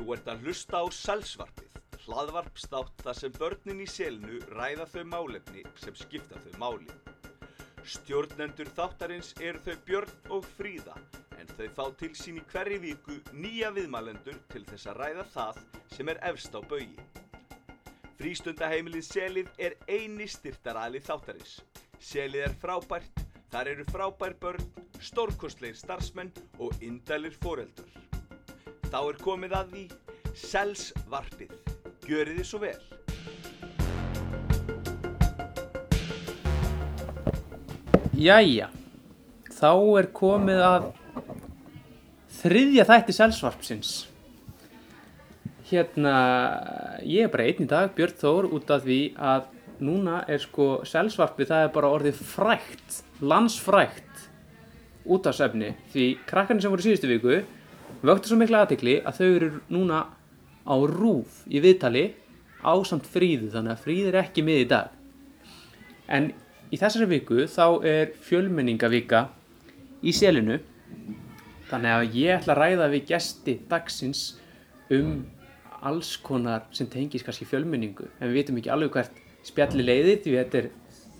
Þú ert að hlusta á Sælsvarpið, hlaðvarpstátt þar sem börnin í selinu ræða þau málefni sem skipta þau máli. Stjórnendur þáttarins eru þau Björn og Fríða, en þau fá til sín í hverju viku nýja viðmælendur til þess að ræða það sem er efst á baugi. Frístundaheimilið Selið er eini styrtaræli þáttarins. Selið er frábært, þar eru frábær börn, stórkostleir starfsmenn og indælir foreldur. Þá er komið að því Selsvarpið. Gjörið þið svo vel. Jæja, þá er komið að þriðja þætti selsvarpsins. Hérna, ég er bara einn í dag, Björn Þór, út af því að núna er sko selsvarpið, það er bara orðið frækt, landsfrækt út af sefni. Því krakkarnir sem voru síðustu viku vöktu svo mikla aðtekli að þau eru núna á rúf í viðtali ásamt fríðu, þannig að fríð er ekki með í dag. En í þessari viku þá er fjölmenningavika í selinu þannig að ég ætla að ræða við gesti dagsins um alls konar sem tengis kannski fjölmenningu en við vitum ekki alveg hvert spjalli leiðir því þetta er,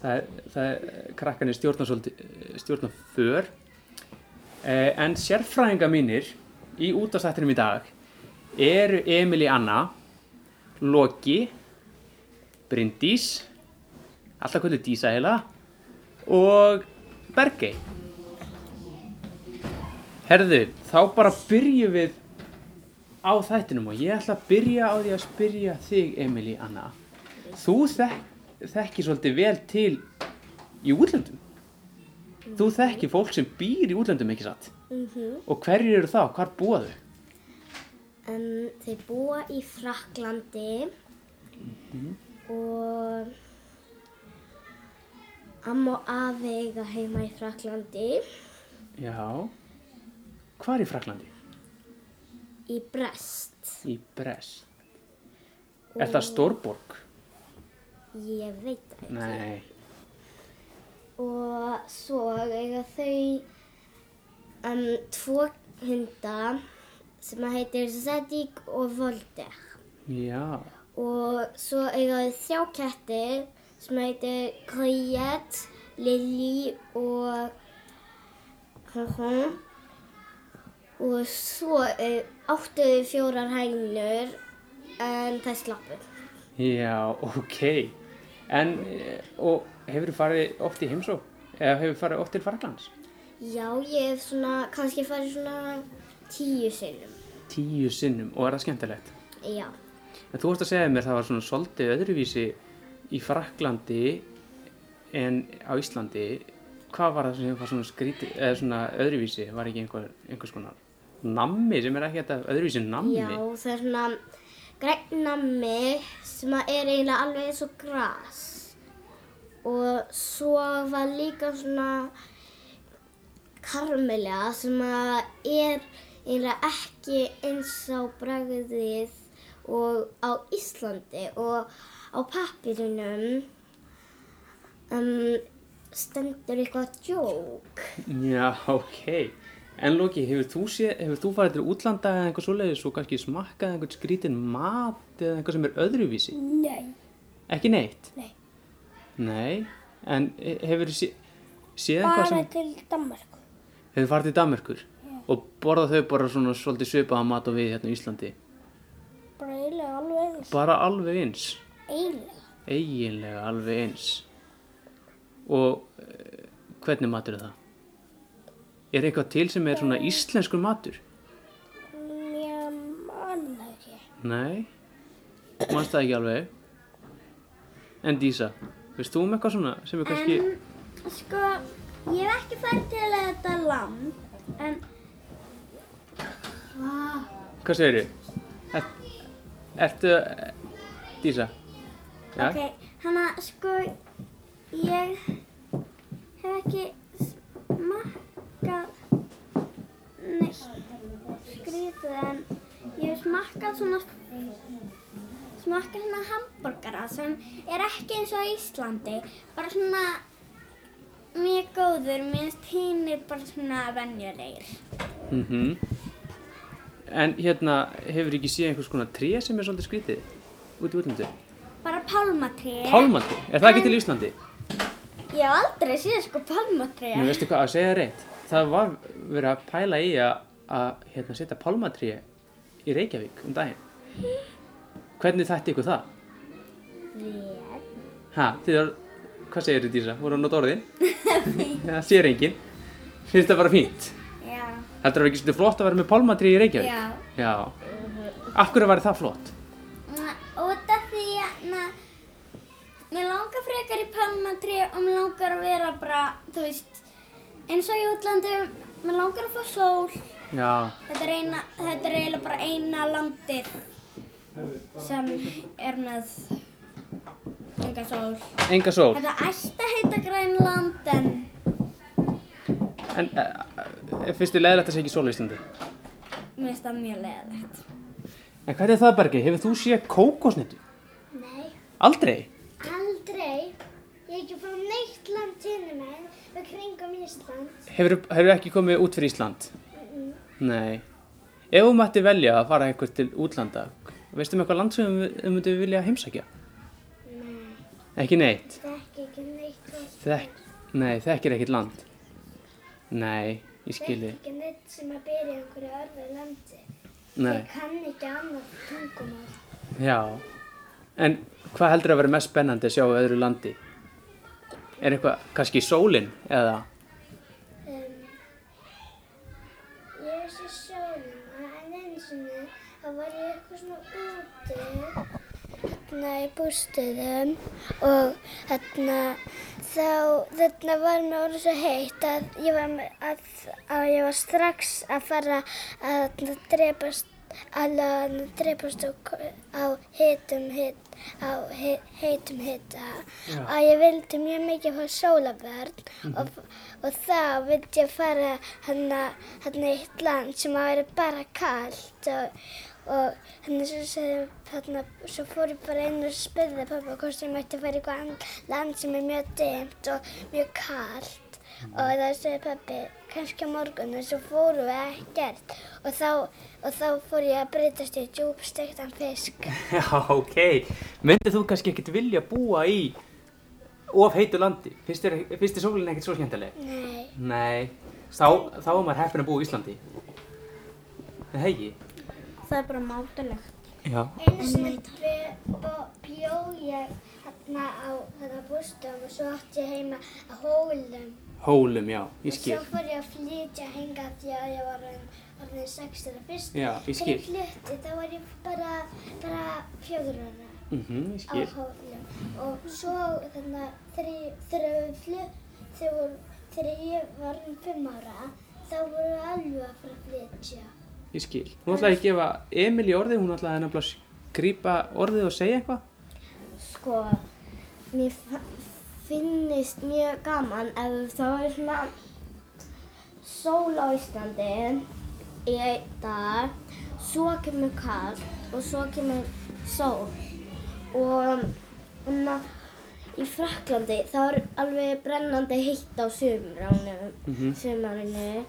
það er, það er krakkanir stjórna för eh, en sérfræðinga mínir í útastættinum í dag eru Emilí Anna Loki Bryndís alltaf kvöldu Dísa heila og Bergey. Herðu, þá bara byrjum við á þættinum og ég ætla að byrja á því að spyrja þig Emilí Anna. Þú þek þekkir svolítið vel til í útlöndum. Þú þekkir fólk sem býr í útlöndum ekki satt Mhm. og hverjir eru þá, hvar búa þau? Um, þeir búa í Fraklandi og amma og afi eiga heima í Fraklandi Já hvar í Fraklandi? í Brest. Í Brest Er það stórborg? Ég veit það ekki. Nei Og svo eiga þau um, tvo hunda sem að heitir Zadig og Volder. Já Og svo eiga þau þrjá kettir sem heitir Kriet, Lily og og svo áttu þau fjórar hænur en það slappu. Já, ok En, eh, og hefur þú farið oft í heimsók? Eða hefur þú farið oft til Fraklands? Já, ég hef svona, kannski farið svona tíu sinnum. Tíu sinnum og er það skemmtilegt Já. En þú varst að segja mér það var svona svolítið öðruvísi í Fraklandi en á Íslandi Hvað var það sem var svona skrítið, eða svona öðruvísi, var ekki einhver, einhvers konar nammi sem er ekki þetta öðruvísi nammi? Já, það er svona græn nammi sem er eiginlega alveg eins og gras. Og svo var líka svona karmelega sem er eiginlega ekki eins á bragðið og á Íslandi og á pappirunum um, stendur eitthvað djók. Já, ok. En Loki, hefur þú, sé, hefur þú farið til útlanda eða einhver svoleiðis og kannski smakkað einhvern skrítin mat eða einhver sem er öðruvísi? Nei. Ekki neitt? Nei. Nei, en hefur þú sé, séð eitthvað sem... til Danmarku. Hefur farið til Danmerkur? Og borðað þau bara svona svolítið svipaða mat og við hérna í Íslandi? Bara eiginlega alveg eins. Bara alveg eins? Eiginlega. Eiginlega alveg eins. Og uh, hvernig matur er það? Er eitthvað til sem er svona íslenskur matur? Mér man það ekki. Nei, mannst það ekki alveg. En Dísa, veist þú um eitthvað svona sem er kannski... Sko, ég hef ekki farið til þetta land, en... Hvað? Hvað segir þið? Er, ertu... Dísa? Já? Ok, hana, sko, ég hef ekki smakkað neitt skrítið, en ég hef smakkað svona... Smakkað svona hambúrgara sem er ekki eins og Íslandi, bara svona mjög góður, minnst hinn er bara svona venjulegir. Mm En hérna, hefur ekki séð einhvers konar tré sem er svolítið skrítið út í útlöndu? Bara pálmatrí. Pálmatri, er það ekki til Íslandi? Ég hef aldrei séð sko pálmatrí. Nú veistu hvað, að segja reitt, það var verið að pæla í að, að hérna, setja pálmatri í Reykjavík um daginn. Hvernig þætti ykkur það? Vel. Ha, þið er, hvað segir þið Dísa? Voru að nota orðin? Það sér enginn. Finnst það bara fínt? Já. Heldur það ekki svolítið flott að vera með pálmatri í Reykjavík? Já. Já. Af hverju var það flott? Út af því að, mér langar frekar í pálmatrí og mér langar að vera bara, þú veist, eins og í útlandi, mér langar að fá sól. Já, Þetta er, eina, þetta er eiginlega bara eina landið sem er með enga sól. enga sól. Þetta ætti að heita Grænland en En uh, finnst þið leðilegt að segja ekki sól í Íslandi? mér finnst það mjög leðilegt. En hvað er það Bergi? Hefur þú séð kókosnetu? Nei, Aldrei? aldrei. Ég er ekki frá neitt land sinni menn við kringum Ísland. Hefur, hefur ekki komið út fyrir Ísland? Nei. Ef þú mætti velja að fara einhvert til útlanda, veistu um eitthvað land sem þú myndi vilja heimsækja? Ekki neitt? þekki ekki neitt land. Þek, nei, þekkir ekkert land. Nei, ég skilji. Þekki ekki neitt sem að byrja einhverju örfi landi. Nei, Ég kann ekki annað tungumál. já. En hvað heldur að vera mest spennandi að sjá á öðru landi? Er eitthvað, kannski sólinn eða? Um, ég sé sólina en eins og niður þá var ég eitthvað svona úti hérna í bústöðum og hérna þá þarna var mér orðið svo heitt að ég var, að, að ég var strax að fara að hérna, drepast að drepast á, hitum hit, á he, heitum hita Já. að ég vildi mjög mikið fá sólaverð og, og þá vildi ég fara hann að eitt land sem að vera bara kalt og, og hann svo, sagði, hana, svo fór ég bara inn og spurði pappa hvort ég mætti fara í eitthvað land sem er mjög dimmt og mjög kalt og þá sagði pappi kannski á morgun og svo fórum við ekkert og þá, og þá fór ég að breytast í djúbstektan fisk Já, ok. Myndið þú kannski ekkert vilja búa í of heitu landi? Finnst þér, finnst þér sólinn ekkert svo skemmtileg? Nei, Nei, þá, þá er maður heppin að búa í Íslandi. Það hegi? Það er bara mátulegt. Já. einu sinni bjó- ég hérna á þetta bústum og svo átti ég heima að hólum Hólum, já, ég og skil. svo fór ég að flytja hinga því að ég var orðin- orðin 16 ára fyrst Já, ég þegar skil. ég flytti þá var ég bara, bara fjögur ára Mhm, ég á hólum og svo þannig að þegar þegar við flytt þegar, þegar ég var um fimm ára þá voru við alveg að fara að flytja Ég skil. Hún ætlaði að gefa Emil í orðið, hún ætlaði að grípa orðið og segja eitthvað. Sko, mér finnist mjög gaman ef það er svona sól á Íslandi í einn dag, svo kemur kallt og svo kemur sól og hérna í Fraklandi þá er alveg brennandi heitt á sumránum, Mhm. sumarinu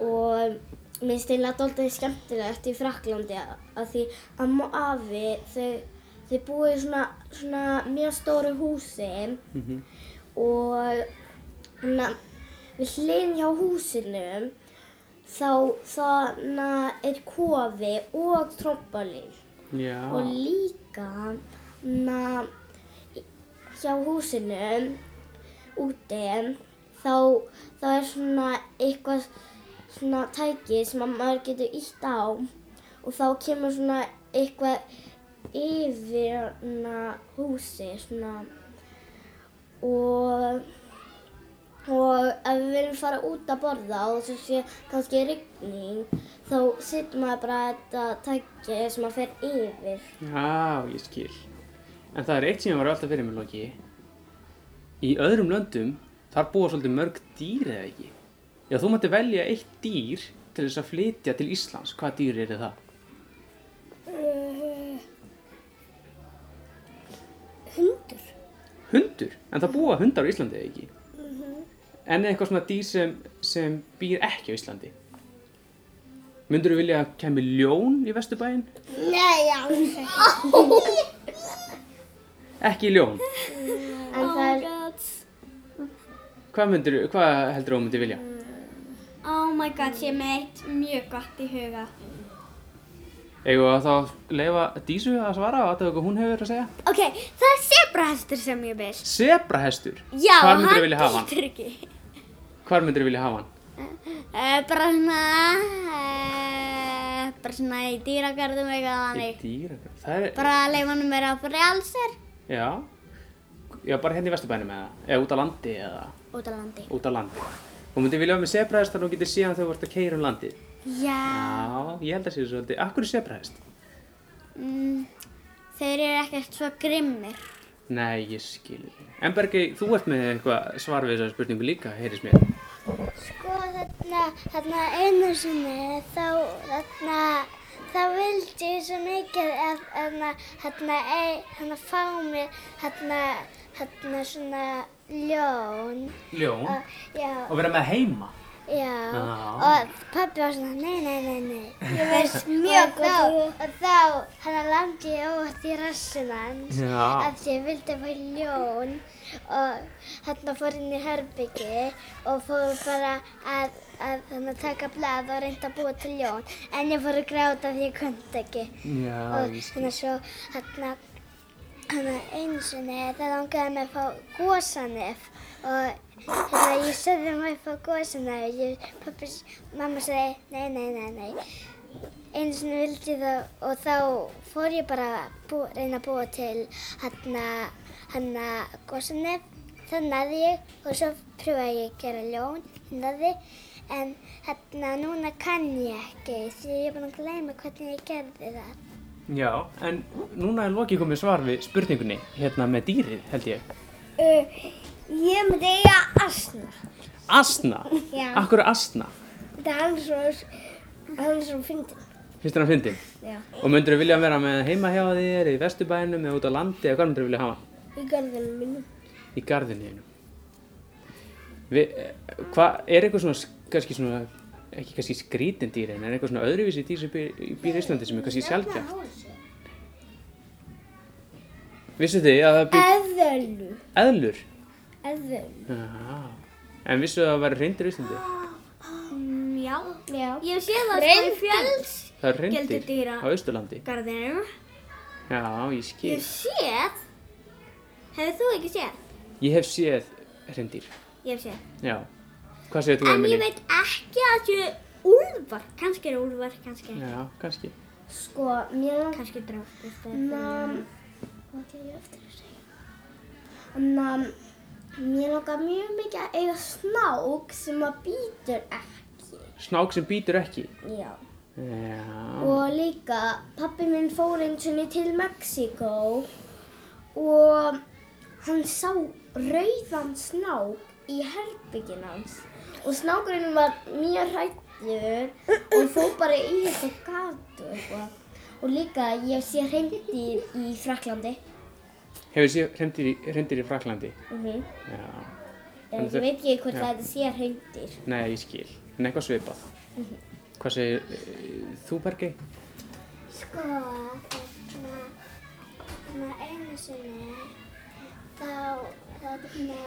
og mér finnst eiginlega dálítið skemmtilegt í Fraklandi að, því að mó afi þau, þau búið í svona, svona mjög stóru húsi Mhm. og hana, við hlinn hjá húsinu þá er kofi og trombalín Já. og líka hana, hjá húsinu úti þá það er svona eitthvað svona tæki sem að maður getur ítt á og þá kemur svona eitthvað yfir húsi svona og og ef við viljum fara út að borða og svo sé kannski rigning þá sittum maður bara þetta tæki sem að fer yfir Já, ég skil. En það er eitt sem ég var alltaf fyrir mig, Loki. Í öðrum löndum, þar búa svolítið mörg dýr eða ekki. Já, þú mætti velja eitt dýr til þess að flytja til Íslands. Hvað dýr er það? Uh, hundur Hundur. En það búa hundar á Íslandi eða ekki? En eitthvað svona dýr sem, sem býr ekki á Íslandi. Myndur þú vilja að kemur ljón í Vesturbæinn? Nei, alls ekki. Ekki ljón. En það er. Hvað myndir, hvað heldur þú myndir vilja? My god, ég með eitt mjög gott í huga. Að þá leifa Dísu að svara og að hvað hún hefur að segja? Ok, það er sebrahestur sem ég vil. Sebrahestur. Já, hann getur ekki. Hvar myndir þú vilja hafa hann? Uh, bara svona, uh, bara svona í dýragarðum eitthvað þannig. Dýragarð. Það er, Bara að leifa hann að vera frjálsir. já. Já, bara hérna í Vesturbænum eða, eða út á landi eða Út á landi. út á landi. Þú myndir vilja hafa með sebrahest þannig að þú getur síðan þegar þú ert að keira um landið. Já. Já, ég held að sé svolítið. Akkur er sebrahest? Mm, þeir eru ekkert svo grimmir. Nei, ég skil þig. En Bergi, þú ert með eitthvað svar við þessari spurningu líka, heyrðis mér. Sko þarna, þarna einu sinni þá þarna þá vildi ég svo mikið að þarna þarna þarna fá mér þarna þarna svona ljón Ljón? og já, Og vera með heima? já Já. og pabbi var svona nei, nei, nei, nei ég veist mjög þá og þá hann landi ég óvægt í rassin hans Já. að ég vildi fá ljón og þarna fór inn í herbyggi og fór bara að, að þannig, taka blað og reynda að búa til ljón en ég fór að gráta því ég kundi ekki Já, og ég skil. þannig svo þarna þannig einu sinni það langaði mig að fá gósanef og þannig ég sagði mig að fá gósanef og pappi, mamma sagði nei, nei, nei, nei. Einu sinni vildi það og þá fór ég bara að reyna að búa til hann að gósanef það næði ég og svo pröfaði ég að gera ljón ég næði en hérna núna kann ég ekki því ég er búin að gleyma hvernig ég gerði það Já, en núna er Loki komið svar við spurningunni, hérna með dýrið, held ég. uh, ég myndi eiga asna. Asna? Já. Akkur er asna? Það er hann svo, hann svo fyndin. Finnst þér hann fyndin? Já. Og myndur þú vilja vera með heima hjá þér, í vesturbænum, eða út á landi, eða hvað myndur þú vilja hafa? Í garðinu mínum. Í garðinu þínu. Vi- eh, Hvað, er eitthvað svona, kannski svona, ekki kannski skrítin dýr, en er eitthvað svona öðruvísi dýr sem býr, býr í Íslandi sem er kannski sjálfgæft? Vissu þið að það býr Eðlu. eðlur? Eðlu. Já. En vissu það að vera reyndir í Íslandi? Mm, já. Já. Ég sé það í fjalls. Það er reyndir á Austurlandi. Garðinum. Já, ég skil. Ég séð. Hefur þú ekki séð? Ég hef séð reyndir. Ég hef séð. Já. Hvað segir þú, En ég veit ekki að það séu úlfar. Kannski eru úlfar, kannski ekki. Já, kannski. Sko, mér. Kannski drátt. Nam, hvað ætla ég eftir að segja? Nam, mér langar mjög mikið að eiga snák sem að býtur ekki. Snák sem býtur ekki. Já. Já. Og líka, pappi minn fór eins og til Mexíkó og hann sá rauðan snák í herbyggin hans. Og snákurinn var mjög hrættur og fór bara í þetta gatu eitthvað. Og líka, ég sé hreindýr í Fraklandi. Hefur séð reyndir í, í Fraklandi? Mm Já. Ég veit ekki hvort þetta sé hreindýr. Nei, ég skil. En eitthvað svipað. Hvað segir uh, þú, Bergi? Sko, þarna, þarna einu sinni, þá, þarna,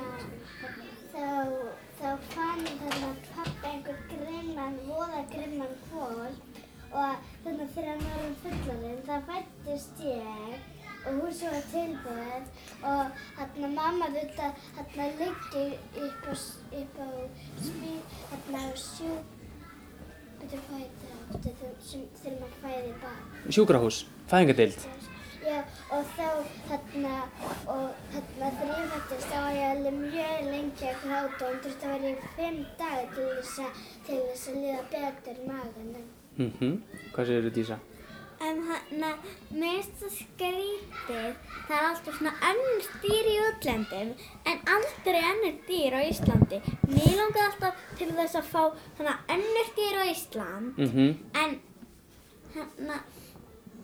þá, þá fann þarna pappi einhver grimman, voða grimman kvöld og þarna þegar hann var um fullaninn, það fættist ég og húsið var tilbúið og þarna mamma þurfti að upp á, s- upp á spí, þarna á sjú, betur hvað heit það, þegar maður fæði barn. Sjúkrahús, fæðingadeild. Já, og þá þarna, og ég fættist, þá var ég alveg mjög lengi að gráta og þurfti að vera í fimm daga til þess að, til þess að liða betur í maganum. Mm Hvað segir þú, Dísa? En hann, mér finnst það skrítið, það er alltaf svona önnur dýr í útlendum en aldrei önnur dýr á Íslandi. Mér langar alltaf til þess að fá svona önnur dýr á Ísland Mm en hann,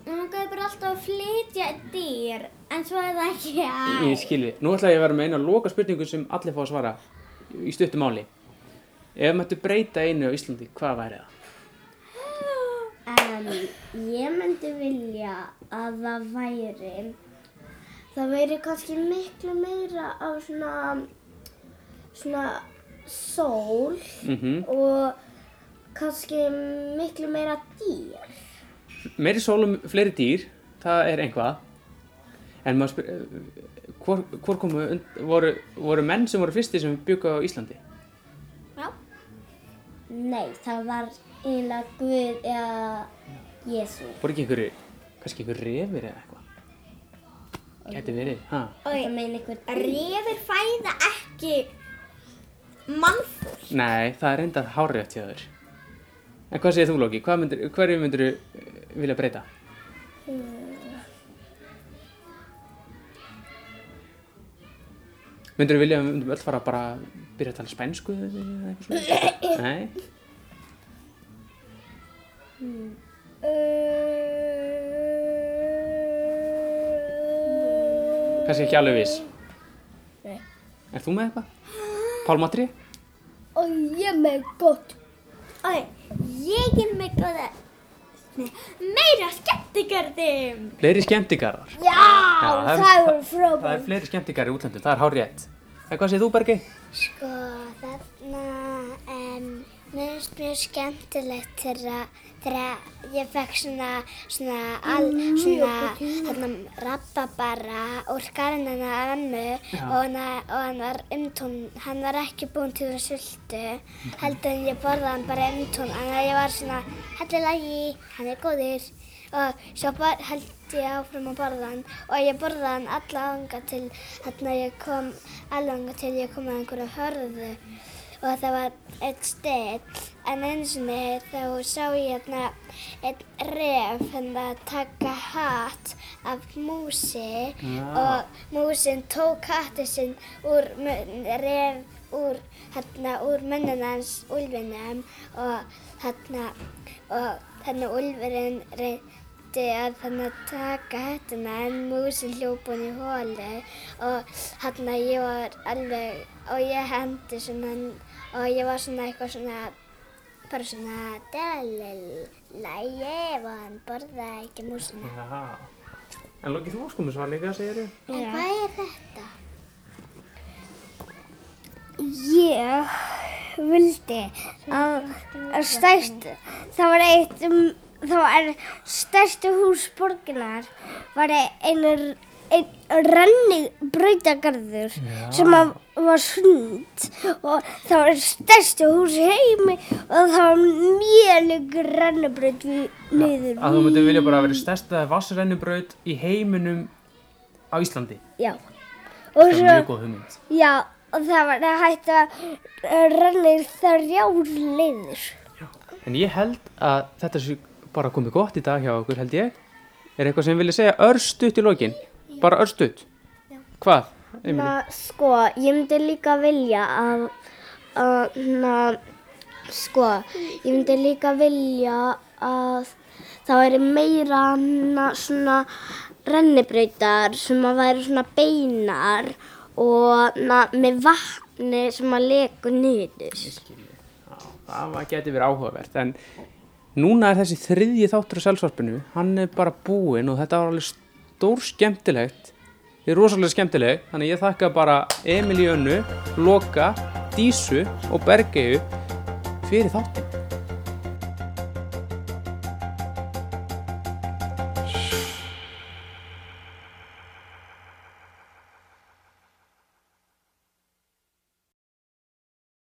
mér langaði bara alltaf að flytja dýr en svo er það ekki að. Ég skilji. Nú ætla ég að vera með eina loka spurningu sem allir fá að svara í stuttum máli. Ef mættu breyta einu á Íslandi, hvað væri það? ég myndi vilja að það væri, það væri kannski miklu meira af svona, svona sól Mm og kannski miklu meira dýr. Meiri sólum fleiri dýr, það er einhvað. En maður spyr, eh, hvor, hvor komu, voru, voru menn sem voru fyrsti sem byggu á Íslandi? Já. Nei, það var eiginlega Guð eða Jésu. Voru ekki einhverju, kannski einhverju refir eða eitthvað? Gæti verið, ha? Þetta meina einhver dýr. Refir fæða ekki mannfólk. Nei, það er reyndar hárrétt hjá þér. En hvað segir þú, Lóki? Hverju myndir þú vilja breyta? Myndir þú vilja að við myndum öll fara bara að byrja að tala spænsku eða eitthvað svona? Nei? Kannski ekki alveg viss. Nei. Er þú með eitthvað? Pálmatri? Og ég með gott. Æ, ég er með Nei, meira skemmtigarðum. Fleiri skemmtigarðar. Já, það er- það er Það er frábært. fleiri skemmtigarðar í útlöndum, það er hár rétt. En hvað segir þú, Bergi? Sko, þarna, um, mér finnst mjög skemmtilegt þegar, þegar ég fekk svona, svona, all, svona, þarna, rababara úr skarinn hennar ömmu Já. og, hana, og hann var umtón, hann var ekki búinn til það sultu, heldur en ég borðaði hann bara umtón, þannig að ég var svona, heldur lagi, hann er góður og svo held ég áfram að borða hann og ég borðaði hann alla anga til þarna ég kom alveg anga til ég kom að einhverju hörðu og það var eitt still en eins og niður þá sá ég hérna einn ref hérna taka hatt af músi Já. og músin tók hattið sinn úr ref úr hérna úr munnum hans úlfinum og hérna og þannig úlfurinn reyndi að þannig taka hættuna en músin hljópun í hólu og hérna ég var alveg og ég hendi svona og ég var svona eitthvað svona bara svona dalilægi og hann borðaði ekki músina. Já. En Lóki, þú sko með svar líka, segir þú? En hvað er þetta? Ég vildi að, að stærst, það var eitt, um, það var stærstu hús borginar, var einur, einn renni brautagarður sem að var sund og það var stærstu hús heimi og það var mjög lengur rennibraut við niður. Að þú myndir vilja bara vera stærsta vassrennubraut í heiminum á Íslandi. Já. Og Það er svo, mjög góð hugmynd. já, og það var að renna í þrjár leiðir. En ég held að þetta sé bara komið gott í dag hjá okkur, held ég. Er eitthvað sem vilja segja örstutt í lokin? Bara örstutt? Hvað? Na, sko, ég myndi líka vilja að, að na, sko, ég myndi líka vilja að það væri meira na, svona rennibrautar sem að væri svona beinar og na, með vatni sem að leku. Já, það geti verið áhugavert en núna er þessi þriðji þáttur á selsvarpinu, hann er bara búinn og þetta var alveg stór skemmtilegt þið er rosalega skemmtileg þannig ég þakka bara Emilí Önnu Loka, Dísu og Bergeiu fyrir þáttin